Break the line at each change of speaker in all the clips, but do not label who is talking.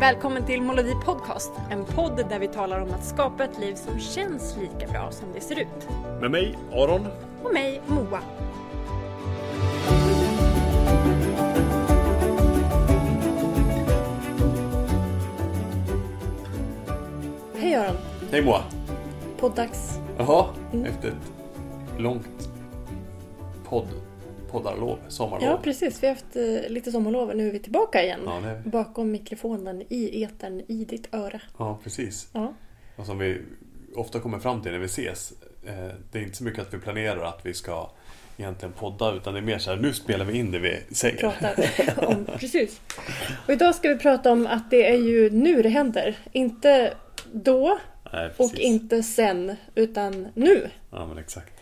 Välkommen till Molodi Podcast, en podd där vi talar om att skapa ett liv som känns lika bra som det ser ut.
Med mig, Aron.
Och mig, Moa. Hej Aron!
Hej Moa.
Poddags.
Jaha,
Mm.
efter ett långt podd, poddarlov, sommarlov.
Ja precis, vi har haft eh, lite sommarlov och nu är vi tillbaka igen.
Ja, det-
Bakom mikrofonen, i etern, i ditt öra.
Ja, precis.
Ja.
Och som vi ofta kommer fram till när vi ses. Eh, det är inte så mycket att vi planerar att vi ska egentligen podda utan det är mer så här, nu spelar vi in det vi säger.
pratar om. Precis. Och idag ska vi prata om att det är ju nu det händer. Inte då
Nej,
och inte sen, utan nu.
Ja, men exakt.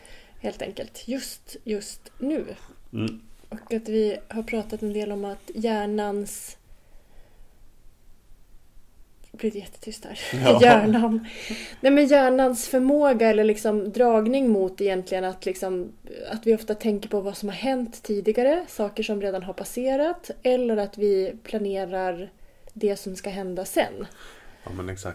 Helt enkelt. Just, just nu.
Mm.
Och att vi har pratat en del om att hjärnans... Det blir jättetyst här.
Ja.
Hjärnan. Nej men hjärnans förmåga eller liksom dragning mot egentligen att liksom att vi ofta tänker på vad som har hänt tidigare, saker som redan har passerat eller att vi planerar det som ska hända sen.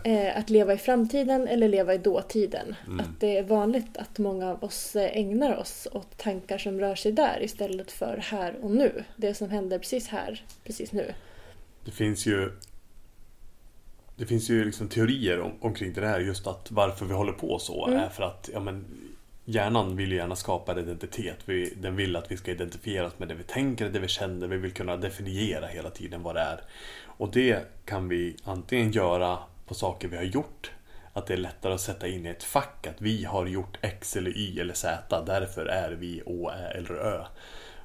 Ja.
Eh, att leva i framtiden eller leva i dåtiden.
Mm.
Att det är vanligt att många av oss eh, ägnar oss åt tankar som rör sig där istället för här och nu. Det som händer precis här, precis nu.
Det finns ju Det finns ju liksom teorier om, omkring det här just att varför vi håller på så
Mm.
är för att ja, men, Hjärnan vill ju gärna skapa en identitet. Vi, den vill att vi ska identifiera oss med det vi tänker, det vi känner. Vi vill kunna definiera hela tiden vad det är. Och det kan vi antingen göra på saker vi har gjort. Att det är lättare att sätta in i ett fack att vi har gjort X eller Y eller Z. Därför är vi Å, Ä eller Ö.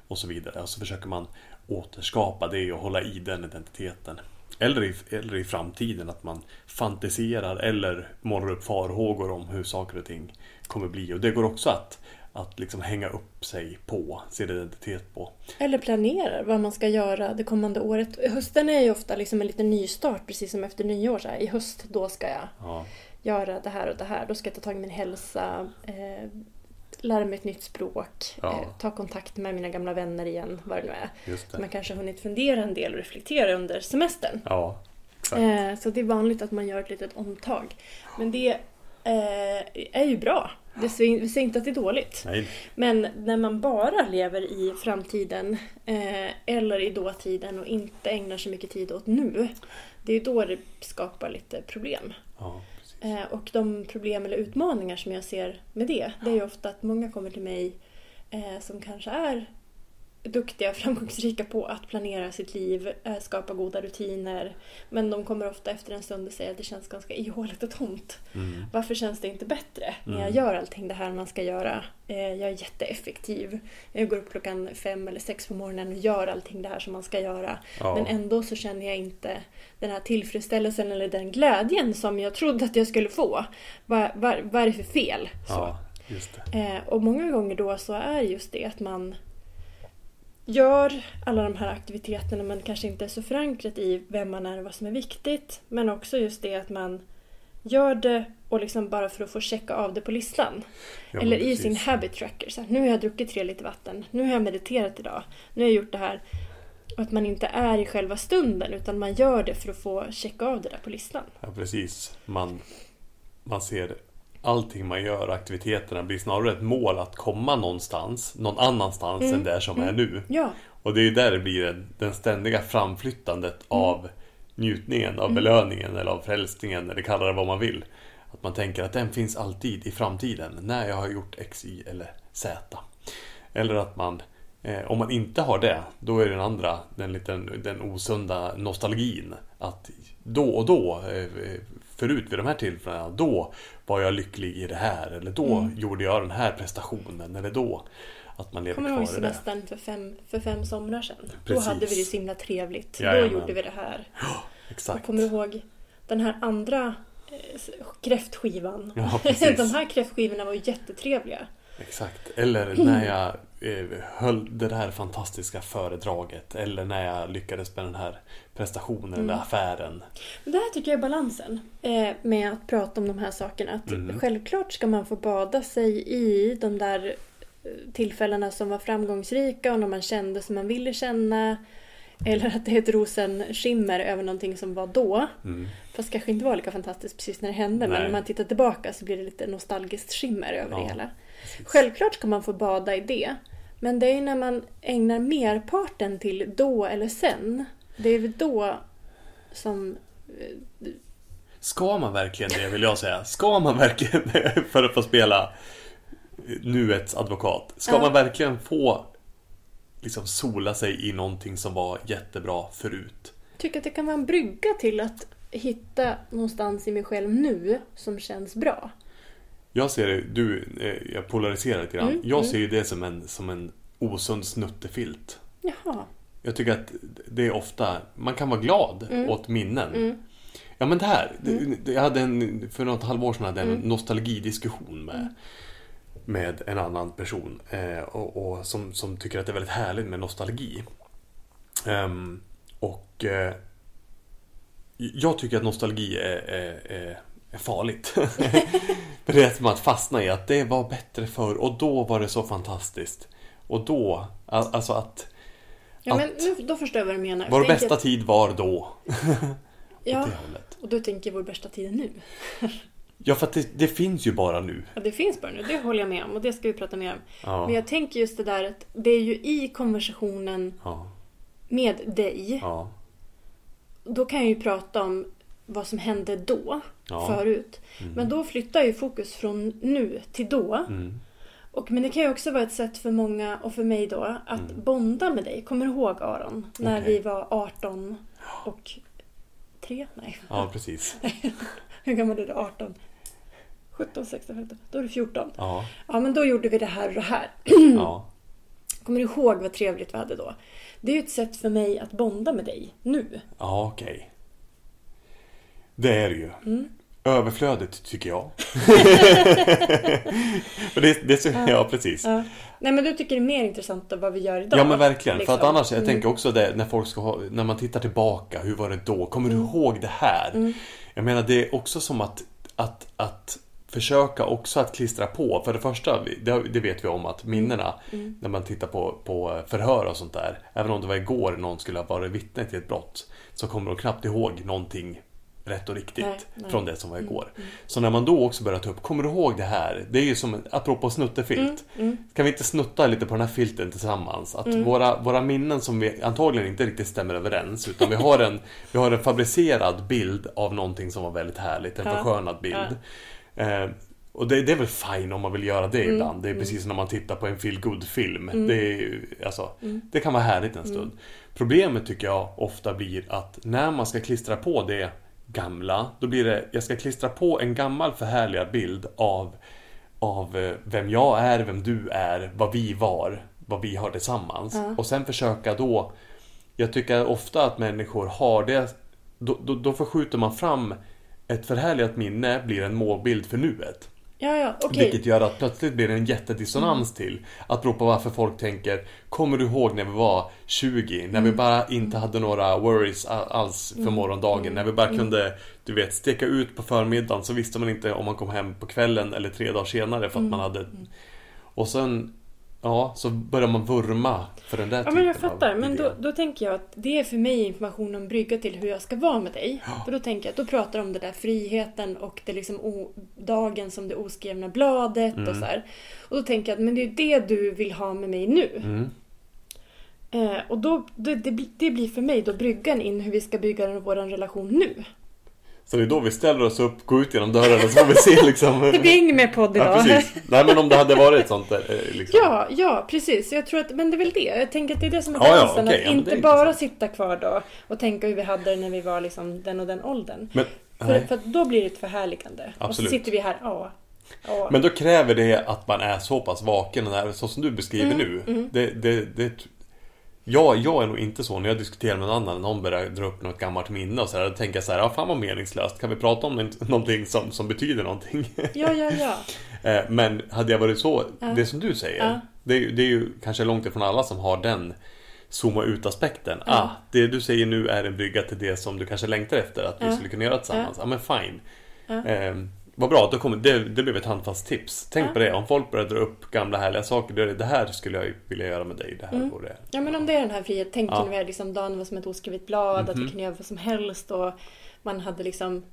Och så vidare. Och så försöker man återskapa det och hålla i den identiteten. Eller i, eller i framtiden att man fantiserar eller målar upp farhågor om hur saker och ting kommer bli. Och det går också att, att liksom hänga upp sig på sin identitet på.
Eller planerar vad man ska göra det kommande året. Hösten är ju ofta liksom en liten nystart, precis som efter nyår. Så här. I höst, då ska jag
Ja,
göra det här och det här. Då ska jag ta tag i min hälsa, eh, lära mig ett nytt språk,
Ja.
eh, ta kontakt med mina gamla vänner igen, vad det nu är. Så
det.
man kanske har hunnit fundera en del och reflektera under semestern.
Ja.
Eh, så det är vanligt att man gör ett litet omtag. Men det är ju bra. Det säger, vi säger inte att det är dåligt.
Nej,
Men när man bara lever i framtiden eh, eller i dåtiden och inte ägnar så mycket tid åt nu. Det är då det skapar lite problem.
ja.
Eh, och de problem eller utmaningar som jag ser med det, det är ju ofta att många kommer till mig eh, som kanske är duktiga, framgångsrika på att planera sitt liv, eh, skapa goda rutiner. Men de kommer ofta efter en stund och säger att det känns ganska ihåligt och tomt.
Mm.
Varför känns det inte bättre när jag
Mm.
gör allting det här man ska göra? Eh, jag är jätteeffektiv. Jag går upp klockan fem eller sex på morgonen och gör allting det här som man ska göra.
Ja.
Men ändå så känner jag inte den här tillfredsställelsen eller den glädjen som jag trodde att jag skulle få. Vad, vad, vad är det för fel?
Ja.
Eh, och många gånger då så är just det att man gör alla de här aktiviteterna men kanske inte är så förankrat i vem man är och vad som är viktigt. Men också just det att man gör det och liksom bara för att få checka av det på listan.
Ja,
Eller
men
i
precis.
sin habit tracker. Så här, nu har jag druckit tre liter vatten. Nu har jag mediterat idag. Nu har jag gjort det här. Och att man inte är i själva stunden utan man gör det för att få checka av det där på listan.
Ja, precis. Man, man ser allting man gör, aktiviteterna, blir snarare ett mål att komma någonstans, någon annanstans
Mm,
än där som är nu.
Ja,
Och det är där det blir den, den ständiga framflyttandet
Mm.
av njutningen, av belöningen eller av frälsningen eller kalla det vad man vill. Att man tänker att den finns alltid i framtiden när jag har gjort X, Y eller Z. Eller att man, eh, om man inte har det, då är den andra, den, liten, den osunda nostalgin. Att då och då, eh, förut vid de här tillfällena, då var jag lycklig i det här. Eller då
Mm.
gjorde jag den här prestationen. Eller då. Att man lever
kommer ihåg
kvar i det.
semestern för fem, för fem somrar sedan? Då
Precis.
hade vi det så himla trevligt.
Jajamän.
Då gjorde vi det här.
Exakt.
Och kommer du ihåg den här andra eh, kräftskivan?
Ja.
De här kräftskivorna var ju jättetrevliga.
Exakt. Eller när jag eh, höll det här fantastiska föredraget. Eller när jag lyckades med den här prestationen eller
Mm.
affären.
Men Det här tycker jag är balansen eh, med att prata om de här sakerna. Att
Mm.
Självklart ska man få bada sig i de där eh, tillfällena som var framgångsrika och när man kände som man ville känna. Eller att det är ett rosenskimmer över någonting som var då.
Mm.
Fast kanske inte var lika fantastiskt precis när det hände. Men
Nej.
när man tittar tillbaka så blir det lite nostalgiskt skimmer över
Ja,
det hela. Självklart ska man få bada i det. Men det är ju när man ägnar merparten till då eller sen. Det är väl då som...
Ska man verkligen det vill jag säga? Ska man verkligen, för att få spela nuets advokat, ska
Ja.
man verkligen få liksom sola sig i någonting som var jättebra förut?
tycker att det kan vara en brygga till att hitta någonstans i mig själv nu som känns bra.
Jag ser det, du, eh, jag polariserar lite grann.
Mm,
jag
mm.
ser ju det som en, som en osund snuttefilt.
Jaha.
Jag tycker att det är ofta, man kan vara glad
Mm.
åt minnen.
Mm.
Ja men det här, det- jag hade en, för något halvår sedan hade jag en
Mm.
nostalgidiskussion med, med en annan person. Eh, och, och som, som tycker att det är väldigt härligt med nostalgi. Ehm, och eh, jag tycker att nostalgi är, är, är, är farligt. Det är som att fastna i att det var bättre förr och då var det så fantastiskt. Och då, al- alltså att
Ja, men nu, då förstår jag vad du menar.
vår
tänker
bästa tid var då.
Ja, och du tänker vår bästa tid är nu.
Ja, för att det, det finns ju bara nu.
Ja, det finns bara nu. Det håller jag med om och det ska vi prata mer om.
Ja.
Men jag tänker just det där att det är ju i konversationen
Ja,
med dig.
ja,
Då kan jag ju prata om vad som hände då,
Ja.
förut. Men då flyttar ju fokus från nu till då.
mm,
Och, men det kan ju också vara ett sätt för många och för mig då att bonda med dig. Kommer du ihåg Aron? När
Mm. Okej.
vi var 18 och 3? Nej.
ja precis.
Hur gammal är du? 18? 17, 16, 15? Då är du 14.
Ja,
Ja, men då gjorde vi det här och det här.
ja,
Kommer du ihåg vad trevligt vi hade då? Det är ju ett sätt för mig att bonda med dig nu.
ja okej. Det är det ju.
Mm.
Överflödet tycker jag. Det, det, så- ja, precis.
Ja. Nej, men du tycker det är mer intressant än vad vi gör idag.
Ja men verkligen,
liksom.
för att annars, jag
Mm.
tänker också det när folk ska ha, när man tittar tillbaka, hur var det då? Kommer
Mm.
du ihåg det här? Jag menar det är också som att, att, att försöka också att klistra på. För det första, det, det vet vi om att minnena,
Mm.
när man tittar på, på förhör och sånt där, även om det var igår någon skulle ha varit vittne till ett brott, så kommer de knappt ihåg någonting rätt och riktigt
Nej, nej.
från det som var igår. Så när man då också börjar ta upp, kommer du ihåg det här? Det är ju som, apropå snuttefilt.
Mm,
Kan vi inte snutta lite på den här filten tillsammans? Att våra, våra minnen som vi antagligen inte riktigt stämmer överens utan vi har en, vi har en fabricerad bild av någonting som var väldigt härligt, en
Ja.
förskönad bild. Eh, och det, det är väl fine om man vill göra det ibland. Det är precis som när man tittar på en feel good film Det, är, ju- alltså, det kan vara härligt en stund. Problemet tycker jag ofta blir att när man ska klistra på det gamla, då blir det, jag ska klistra på en gammal förhärligad bild av av eh, vem jag är, vem du är, vad vi var, vad vi har tillsammans.
Ja.
Och sen försöka då... Jag tycker ofta att människor har det... Då, då, då förskjuter man fram ett förhärligat minne blir en målbild för nuet.
Ja, ja, okej.
Vilket gör att plötsligt blir det en jättedissonans till att bero på varför folk tänker Kommer du ihåg när vi var 20? När vi bara inte hade några worries alls för morgondagen. När vi bara kunde, du vet, steka ut på förmiddagen så visste man inte om man kom hem på kvällen eller tre dagar senare för att man hade Och sen Ja, så börjar man vurma för den där
Ja,
typen
men jag fattar. Men då, då tänker jag att det är för mig information om brygga till hur jag ska vara med dig. För då tänker jag att då pratar om det där friheten och det liksom o, dagen som det oskrivna bladet och så här. Och då tänker jag att men det är det du vill ha med mig nu.
Mm.
Eh, och då, det, det, blir- det blir för mig då bryggan in hur vi ska bygga vår relation nu.
Så det är då vi ställer oss upp, går ut genom dörren och så får vi se liksom
Det blir ingen mer podd idag.
Ja, precis. Nej men om det hade varit sånt där, eh, liksom.
Ja, ja, precis. Jag tror att, men det är väl det. Jag tänker att det är det som är
Ja, ja,
chansen. att
Ja, men det
inte bara sitta kvar då och tänka hur vi hade det när vi var liksom den och den åldern.
Men,
För, för att då blir det ett förhärligande. Och så
Absolut.
sitter vi här, ja. ja.
Men då kräver det att man är så pass vaken och när, så som du beskriver
Mm,
nu. Det, det, det, ja, jag är nog inte så när jag diskuterar med någon annan, någon börjar dra upp något gammalt minne och så här, då tänker jag så här, ja fan vad meningslöst. Kan vi prata om någonting som, som betyder någonting?
ja, ja, ja.
Eh, Men hade jag varit så,
Ja.
det som du säger,
Ja.
det, är, ju- det är ju kanske långt ifrån alla som har den zooma ut aspekten.
Ja.
Ah, det du säger nu är en brygga till det som du kanske längtar efter att vi skulle kunna göra tillsammans. Ja, men fine.
Ja.
Vad bra, då kommer, det, det blev ett handfast tips. Tänk
Ja.
på det, om folk börjar dra upp gamla härliga saker, då är det, det här skulle jag vilja göra med dig. Det här
Mm.
vore...
Ja men om det är den här frihet, tänk
Ja.
när vi är liksom dagen var som ett oskrivet blad, att vi
Mhm.
kunde göra vad som helst och man hade liksom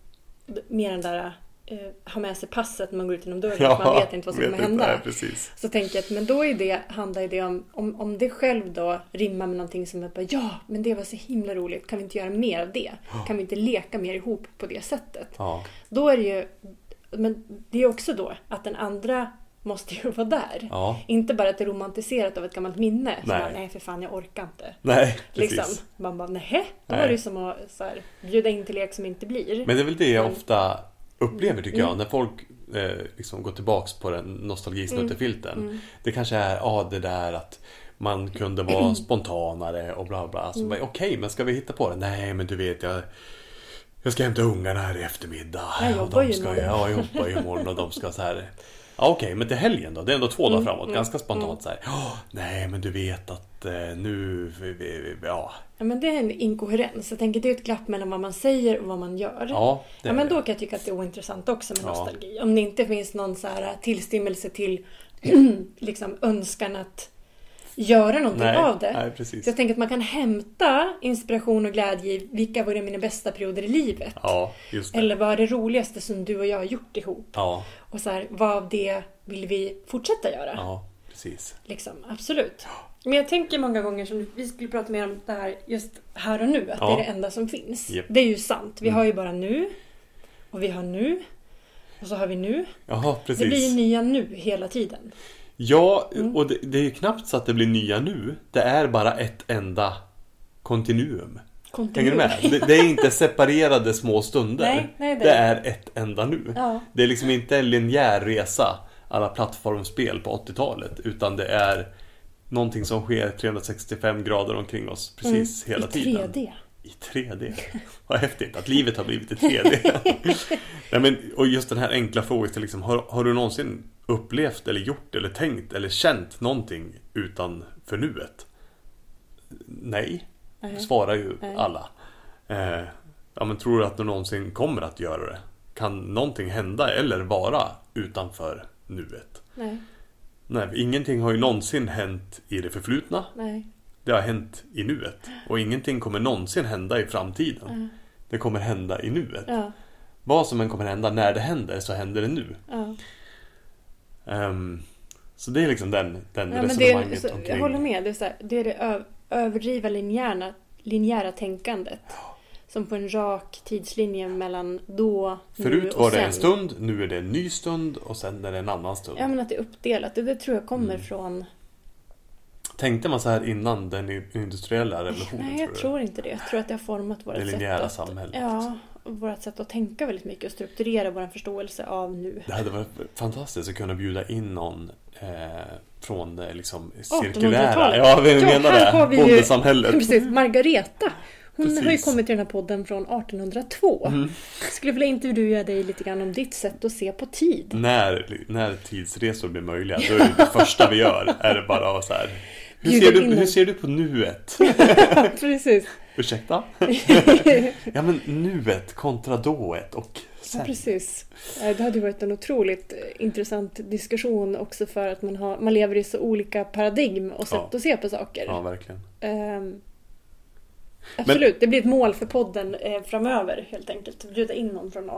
mer den där eh, ha med sig passet när man går ut genom dörren, för man vet inte vad som kommer hända.
precis.
Så tänker jag att men då är det, handlar det om, om, om det själv då rimmar med någonting som är bara ja, men det var så himla roligt, kan vi inte göra mer av det? Kan vi inte leka mer ihop på det sättet?
Ja,
Då är det ju, men det är också då att den andra måste ju vara där.
ja.
Inte bara att det är romantiserat av ett gammalt minne.
Nej.
bara, nej för fan jag orkar inte.
Nej, precis.
Liksom. Man bara, nej. Då
Nej.
är det ju som att så här, bjuda in till lek som inte blir.
Men det är väl det jag
Men-
ofta upplever tycker jag,
Mm.
när folk eh, liksom går tillbaks på den nostalgisnuttefilten.
Mm.
Det kanske är, ja det där att man kunde vara spontanare och bla bla. Så
Mm.
bara, Okej, men ska vi hitta på det? Nej, men du vet jag Jag ska hämta ungarna här i eftermiddag.
Jag jobbar
de
ju
ska,
imorgon.
Ja, jag jobbar ju imorgon och de ska så här Ja, Okej, men till helgen då? Det är ändå två dagar
Mm,
framåt.
mm,
Ganska spontant
mm.
så här. "Ja, nej, men du vet att eh, nu... Ja,
Ja, men det är en inkoherens. Jag tänker det är ett glapp mellan vad man säger och vad man gör.
ja,
Ja, men då kan jag tycka att det är ointressant också med
Ja.
nostalgi. Om det inte finns någon så här tillstymmelse till liksom önskan att göra någonting
nej,
av det.
Nej, precis.
Så jag tänker att man kan hämta inspiration och glädje i vilka var mina bästa perioder i livet.
Ja.
Eller vad är det roligaste som du och jag har gjort ihop?
Ja,
Och så här, vad av det vill vi fortsätta göra?
ja, precis.
Liksom, absolut. Men jag tänker många gånger som vi skulle prata mer om det här just här och nu. Att
Ja.
det är det enda som finns.
Japp.
Det är ju sant. Vi
Mm.
har ju bara nu. Och vi har nu. Och så har vi nu.
Jaha.
Det blir nya nu hela tiden.
Ja,
Mm.
och det, det är ju knappt så att det blir nya nu. Det är bara ett enda kontinuum. Hänger du med? Det, det är inte separerade små stunder.
Nej, nej, det
det
är
ett enda nu.
Ja.
Det är liksom inte en linjär resa alla plattformsspel på 80-talet. Utan det är någonting som sker 365 grader omkring oss precis hela
Mm. I
tiden.
3D.
I 3D. Vad häftigt att livet har blivit i 3D. Nej, men, och just den här enkla frågan, liksom, har, har du någonsin upplevt eller gjort eller tänkt eller känt någonting utanför nuet? Nej,
Nej.
svarar ju
Nej.
alla. Eh, ja, men tror du att du någonsin kommer att göra det? Kan någonting hända eller vara utanför nuet?
Nej,
Nej, ingenting har ju någonsin hänt i det förflutna.
nej.
Det har hänt i nuet. Och ingenting kommer någonsin hända i framtiden.
Ja.
Det kommer hända i nuet.
Ja,
Vad som än kommer hända när det händer så händer det nu.
ja.
Ehm, så det är liksom den, den
ja men det är,
resonemanget
så,
omkring.
jag håller med. Det är, så här, det, är det överdriva linjära, linjära tänkandet. Som på en rak tidslinje mellan då, nu
Förut
och
var det
sen.
en stund, nu är det en ny stund och sen är det en annan stund.
Ja men att det är uppdelat. Det, det tror jag kommer
Mm.
från...
Tänkte man så här innan den industriella revolutionen?
Nej jag
du?
tror inte det. Jag tror att det har format vårt
Det
sätt
linjära
att...
samhället.
Ja, vårt sätt att tänka väldigt mycket och strukturera vår förståelse av nu.
Det hade varit fantastiskt att kunna bjuda in någon eh, från det liksom
1800-talet.
cirkulära. Ja, vi
Ja,
menar
har
det.
vi ju-
Bondesamhället.
Precis, Margareta. Hon
Precis.
har ju kommit till den här podden från 1802.
Mm.
Skulle vilja intervjua dig lite grann om ditt sätt att se på tid.
När, när tidsresor blir möjliga, då är det, det första vi gör är det bara så här. Hur ser, du, hur ser du på nuet?
Precis.
Ursäkta? ja men nuet kontra dået och
Ja,
sen.
precis. Eh, Det hade varit en otroligt eh, intressant diskussion också för att man, har, man lever i så olika paradigm och sätt
Ja.
att se på saker.
Ja, verkligen.
Ehm, absolut, det blir ett mål för podden eh, framöver helt enkelt. Bjuda in någon från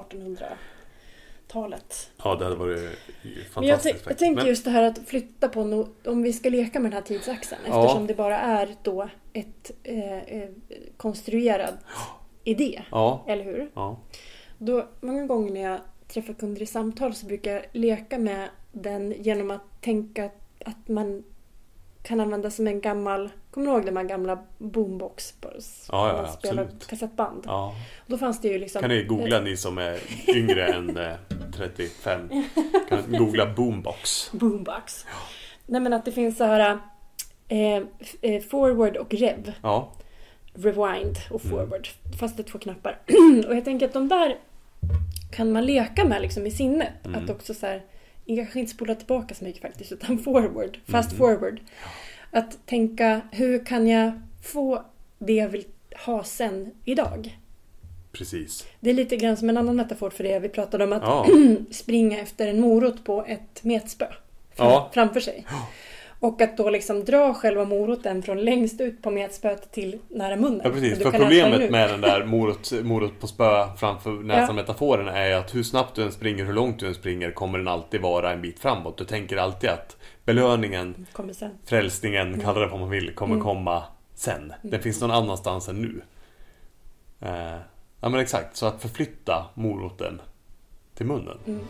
1800-talet.
Ja, det hade varit ju
Men jag,
fantastiskt
jag tänker
Men-
just det här att flytta på no- om vi ska leka med den här tidsaxeln
Ja.
eftersom det bara är då ett eh, eh, konstruerad idé.
Ja,
Eller hur?
ja.
Då, många gånger när jag träffar kunder i samtal så brukar jag leka med den genom att tänka att man kan använda som en gammal... Kommer du ihåg de här gamla boombox?
Ja, ja,
man
absolut.
kassettband.
ja.
Då fanns det ju liksom...
Kan ni googla ni som är yngre än eh, 35? Kan ni googla boombox?
Boombox. Nej men att det finns så här... Eh, eh, forward och rev.
Ja,
Rewind och
Mm.
forward. Fast det är två knappar. och jag tänker att de där kan man leka med liksom i sinnet.
Mm.
Att också så här, jag kanske inte spola tillbaka så mycket faktiskt, utan forward. Fast
Mhm.
forward. Att tänka, hur kan jag få det jag vill ha sen idag?
Precis.
Det är lite grann som en annan metafor för det vi pratade om att
Ja.
springa efter en morot på ett metspö fram,
Ja.
framför sig. Och att då liksom dra själva moroten från längst ut på metspöet till nära munnen.
Ja precis, för problemet med den där morot, morot på spö framför näsan
Ja.
är att hur snabbt du än springer, hur långt du än springer kommer den alltid vara en bit framåt. Du tänker alltid att belöningen,
Kommer sen.
frälsningen,
Mm.
kalla det vad man vill, kommer komma sen. Den finns någon annanstans än nu. Eh, ja men exakt, så att förflytta moroten till munnen.
Mm.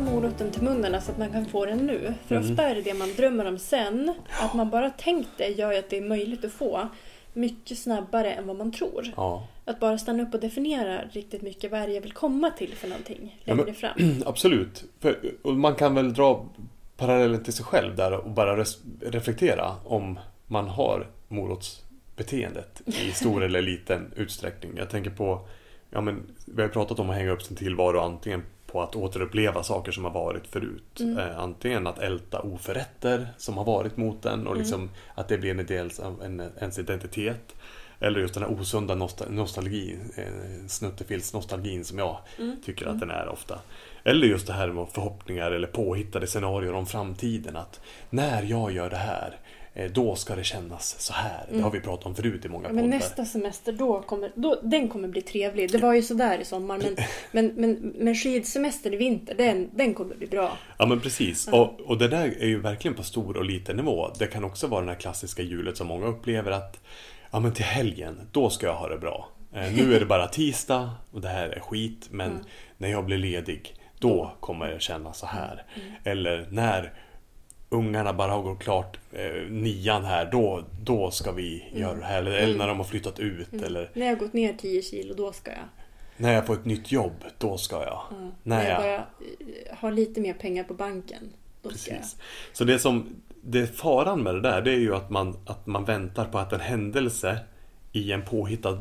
Flytta moroten till munnen så att man kan få den nu. För
Mm.
ofta är det det man drömmer om sen. Att man bara tänkt det gör ju att det är möjligt att få mycket snabbare än vad man tror.
Ja.
Att bara stanna upp och definiera riktigt mycket vad är det jag vill komma till för någonting
Ja,
längre
men-
fram.
Absolut. För, och man kan väl dra parallellen till sig själv där och bara res- reflektera om man har morotsbeteendet i stor eller liten utsträckning. Jag tänker på, ja men vi har pratat om att hänga upp sin tillvaro antingen på att återuppleva saker som har varit förut.
Mm.
Eh, antingen att älta oförrätter som har varit mot en och liksom att det blir en del av en, ens identitet. Eller just den här osunda nostal- nostalgin, eh, snuttefilsnostalgin som jag tycker att den är ofta. Eller just det här med förhoppningar eller påhittade scenarier om framtiden. Att när jag gör det här, då ska det kännas så här. Det har vi pratat om förut i många
Ja, men
poddar.
nästa semester, då kommer, då, den kommer bli trevlig. Det var ju sådär i sommar. Men, men, men, men skidsemester i vinter, den, den kommer bli bra.
Ja men precis. Och, och det där är ju verkligen på stor och liten nivå. Det kan också vara det här klassiska hjulet som många upplever att Ja men till helgen, då ska jag ha det bra. Eh, nu är det bara tisdag och det här är skit men när jag blir ledig då kommer jag känna så här. Eller när ungarna bara har gått klart eh, nian här då, då ska vi göra det här. Eller, eller när de har flyttat ut eller
När jag gått ner 10 kilo, då ska jag.
när jag får ett nytt jobb, då ska jag.
När
När
jag
jag
bara eh, har lite mer pengar på banken, då ska jag.
Precis. Så det som det faran med det där det är ju att man, att man väntar på att en händelse i en påhittad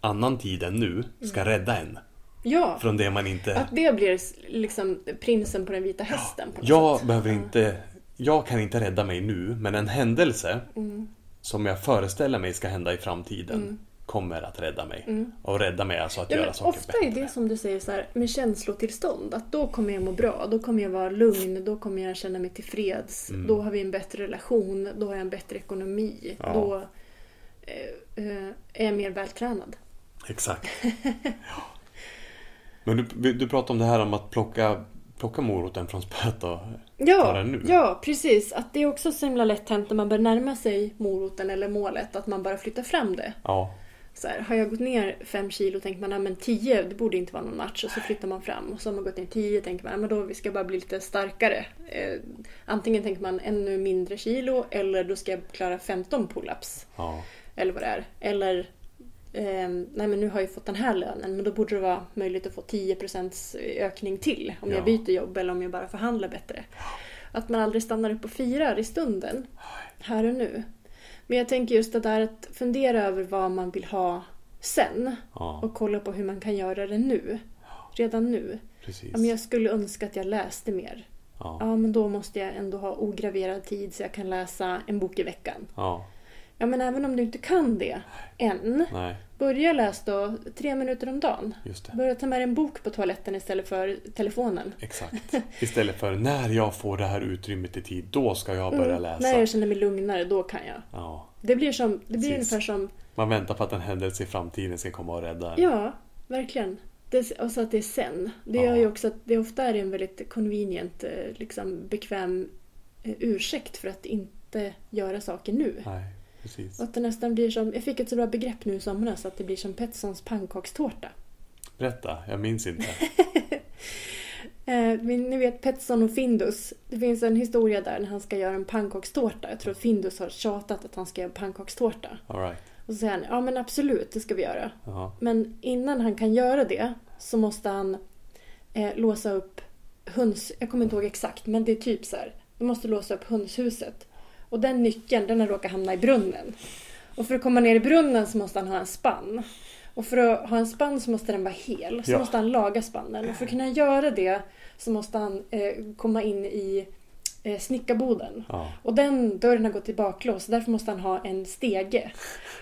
annan tid än nu ska
Mm.
rädda en
Ja,
från det man inte...
att det blir liksom prinsen på den vita hästen något
Jag
sätt.
behöver inte... Jag kan inte rädda mig nu men en händelse
Mm.
som jag föreställer mig ska hända i framtiden kommer att rädda mig. Och rädda mig alltså att
Mm. Ja,
göra saker
ofta är
bättre.
det som du säger så här, med känslotillstånd. Att då kommer jag må bra, då kommer jag vara lugn, då kommer jag känna mig tillfreds. Då har vi en bättre relation, då har jag en bättre ekonomi.
Ja.
Då eh, eh, är jag mer vältränad.
Exakt. ja. Men du, du pratade om det här om att plocka, plocka moroten från spöet och ta
Ja,
den nu.
ja, precis. Att det är också så himla lätt hänt när man börjar närma sig moroten eller målet, att man bara flyttar fram det.
Ja,
Så här, har jag gått ner fem kilo tänker man, "Nej, men 10 det borde inte vara någon match. Och så flyttar man fram. Och så har man gått ner 10 tänker man, "Nej, men då vi ska bara bli lite starkare. Eh, antingen tänker man ännu mindre kilo eller då ska jag klara 15 pull-ups.
ja.
Eller vad det är. Eller, nej men nu har jag fått den här lönen men då borde det vara möjligt att få 10% ökning till. Om
Ja.
jag byter jobb eller om jag bara förhandlar bättre. Att man aldrig stannar upp och firar i stunden. Här och nu. Men jag tänker just det där att fundera över vad man vill ha sen.
Ja,
Och kolla på hur man kan göra det nu. Redan nu.
precis.
Ja, men jag skulle önska att jag läste mer.
Ja,
Ja, men då måste jag ändå ha ograverad tid så jag kan läsa en bok i veckan.
ja,
Ja, men även om du inte kan det än.
nej,
Börja läsa då tre minuter om dagen. Börja ta med en bok på toaletten istället för telefonen.
Exakt. Istället för när jag får det här utrymmet i tid, då ska jag börja
Mm,
läsa.
När jag känner mig lugnare, då kan jag.
Ja.
Det blir, som, det blir
Precis.
ungefär som...
Man väntar på att en händelse i framtiden ska komma och rädda en.
Ja, verkligen. Det, och så att det är sen. Det
Ja.
gör ju också att det ofta är en väldigt convenient, eh, liksom bekväm eh, ursäkt för att inte göra saker nu.
Nej, precis.
Att det nästan blir som, jag fick ett så bra begrepp nu i somras, att det blir som Petterssons pannkakstårta.
Berätta, jag minns inte.
Eh, men ni vet Pettersson och Findus. Det finns en historia där när han ska göra en pannkakstårta. Jag tror att Findus har tjatat att han ska göra en pannkakstårta.
All right.
Och så säger han, ja men absolut, det ska vi göra.
Jaha.
Men innan han kan göra det så måste han eh, låsa upp höns... Jag kommer inte ihåg exakt, men det är typ så här. Du måste låsa upp hönshuset. Och den nyckeln, den har råkat hamna i brunnen. Och för att komma ner i brunnen så måste han ha en spann. Och för att ha en spann så måste den vara hel. Så
Ja.
måste han laga spannen. Och för att kunna göra det så måste han eh, komma in i eh, snickarboden.
Ja.
Och den dörren har gått i baklås, därför måste han ha en stege.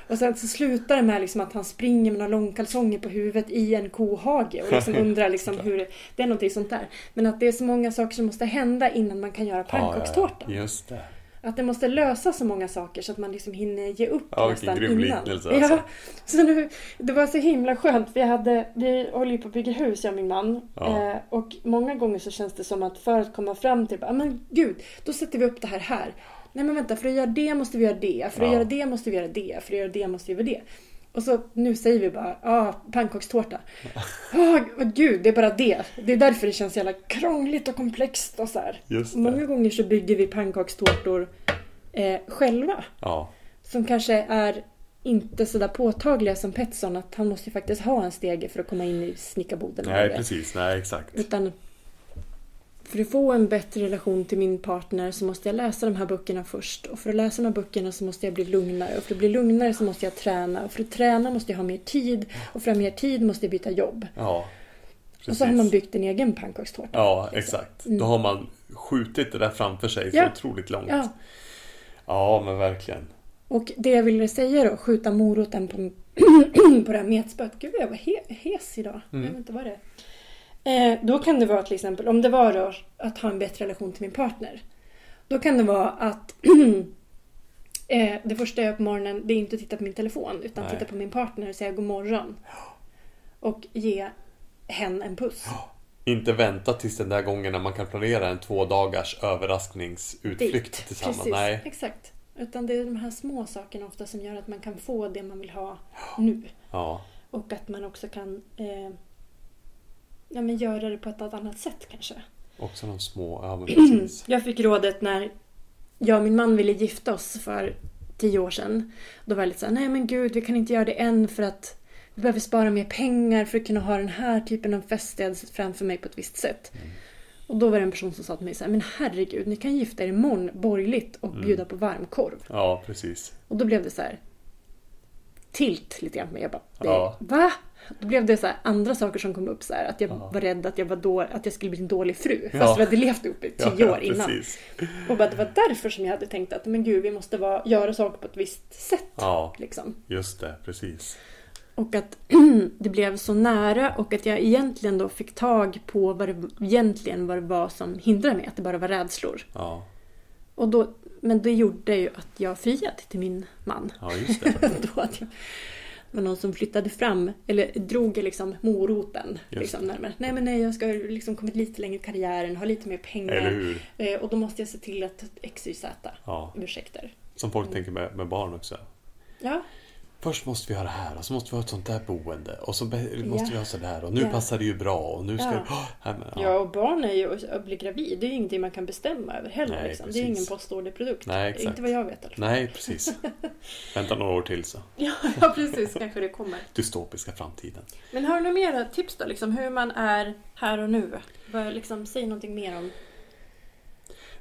Och sen så slutar det med liksom att han springer med några långkalsonger på huvudet i en kohage och liksom undrar liksom hur... Det är någonting sånt där. Men att det är så många saker som måste hända innan man kan göra pannkakstårta.
Ja, just det.
Att det måste lösa så många saker så att man liksom hinner ge upp
Ja,
nästan
grym
innan.
liknelse,
Ja,
alltså.
så nu, det var så himla skönt jag hade, vi håller ju på att bygga hus jag och min man.
Ja.
Eh, och många gånger så känns det som att för att komma fram till, ja men gud, då sätter vi upp det här här. Nej men vänta, för att göra det måste vi göra det, för att
Ja.
göra det måste vi göra det, för att göra det måste vi göra det. Och så nu säger vi bara, ja, pannkakstårta. Oh, gud, det är bara det. Det är därför det känns så jävla krångligt och komplext och så här.
Just det.
Många gånger så bygger vi pannkakstårtor eh, själva.
Ja,
Som kanske är inte sådär påtagliga som Petson. Att han måste ju faktiskt ha en stege för att komma in i snickarboden.
nej precis, nej exakt.
Utan för att få en bättre relation till min partner så måste jag läsa de här böckerna först. Och för att läsa de här böckerna så måste jag bli lugnare. Och för att bli lugnare så måste jag träna. Och för att träna måste jag ha mer tid. Och för att ha mer tid måste jag byta jobb.
Ja, precis.
Och så har man byggt en egen pannkakstårta.
Ja, exakt.
Mm.
Då har man skjutit det där framför sig så
Ja.
otroligt långt.
Ja.
Ja, men verkligen.
Och det jag ville säga då, skjuta moroten på, på det här metspöet. Gud, jag var he, hes idag.
Mm.
Jag vet inte vad det är. Eh, då kan det vara till exempel, om det var då att ha en bättre relation till min partner. Då kan det vara att eh, det första jag gör på morgonen, det är inte att titta på min telefon. Utan
Nej.
titta på min partner och säga god morgon. Och ge hen en puss.
Inte vänta tills den där gången när man kan planera en två dagars överraskningsutflykt
Dejt.
tillsammans.
Precis,
Nej.
exakt. Utan det är de här små sakerna ofta som gör att man kan få det man vill ha nu.
Ja,
Och att man också kan eh, ja, men göra det på ett annat sätt kanske.
också de små. Ja, precis.
Jag fick rådet när jag och min man ville gifta oss för tio år sedan. Då var jag lite såhär, nej men gud vi kan inte göra det än för att vi behöver spara mer pengar för att kunna ha den här typen av fest jag framför mig på ett visst sätt. Och då var det en person som sa till mig så här, men herregud, ni kan gifta er imorgon borgerligt och bjuda på varmkorv.
Ja, precis.
Och då blev det så här tilt lite grann. Jag bara,
Ja.
va? Då blev det så andra saker som kom upp så här. Att jag
Ja.
var rädd att jag, var då, att jag skulle bli en dålig fru. Fast
Ja.
vi hade levt ihop i tio
ja,
år innan.
Precis.
Och bara, det var därför som jag hade tänkt att men gud, vi måste vara, göra saker på ett visst sätt.
Ja,
Liksom.
just det. Precis.
Och att det blev så nära och att jag egentligen då fick tag på vad det egentligen vad det var som hindrade mig. Att det bara var rädslor.
Ja,
Och då, men det gjorde ju att jag friade till min man.
ja just det.
då att jag, var någon som flyttade fram, eller drog liksom moroten liksom närmare. Nej men nej, jag ska liksom kommit lite längre i karriären, ha lite mer pengar. Eh, och då måste jag se till att X, Y, Z
Ja,
ursäkter.
som folk tänker med, med barn också.
Ja,
Först måste vi ha det här och så måste vi ha ett sånt där boende och så måste vi ha sådär och nu
Ja.
passar det ju bra och nu ska
Ja.
det... Oh, här, men,
ja.
ja.
och barn är ju, att bli gravid, det är ju ingenting man kan bestämma över heller.
Nej,
liksom. Det är ju ingen postorderprodukt.
Nej.
Inte vad jag vet i alla fall.
Nej, precis. Vänta några år till så.
Ja, ja, precis. Kanske det kommer.
Dystopiska framtiden.
Men har du några mera tips då? Liksom, hur man är här och nu? Vad, liksom, säg någonting mer om...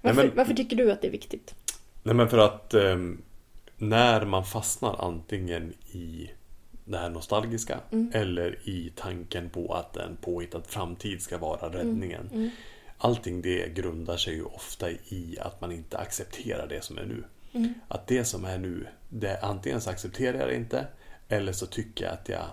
Varför,
men-
varför tycker du att det är viktigt?
Nej men för att ehm, när man fastnar antingen i det här nostalgiska
Mm.
eller i tanken på att en påhittad framtid ska vara räddningen.
Mm.
Allting det grundar sig ju ofta i att man inte accepterar det som är nu.
Mm.
Att det som är nu, det antingen så accepterar jag det inte eller så tycker jag att jag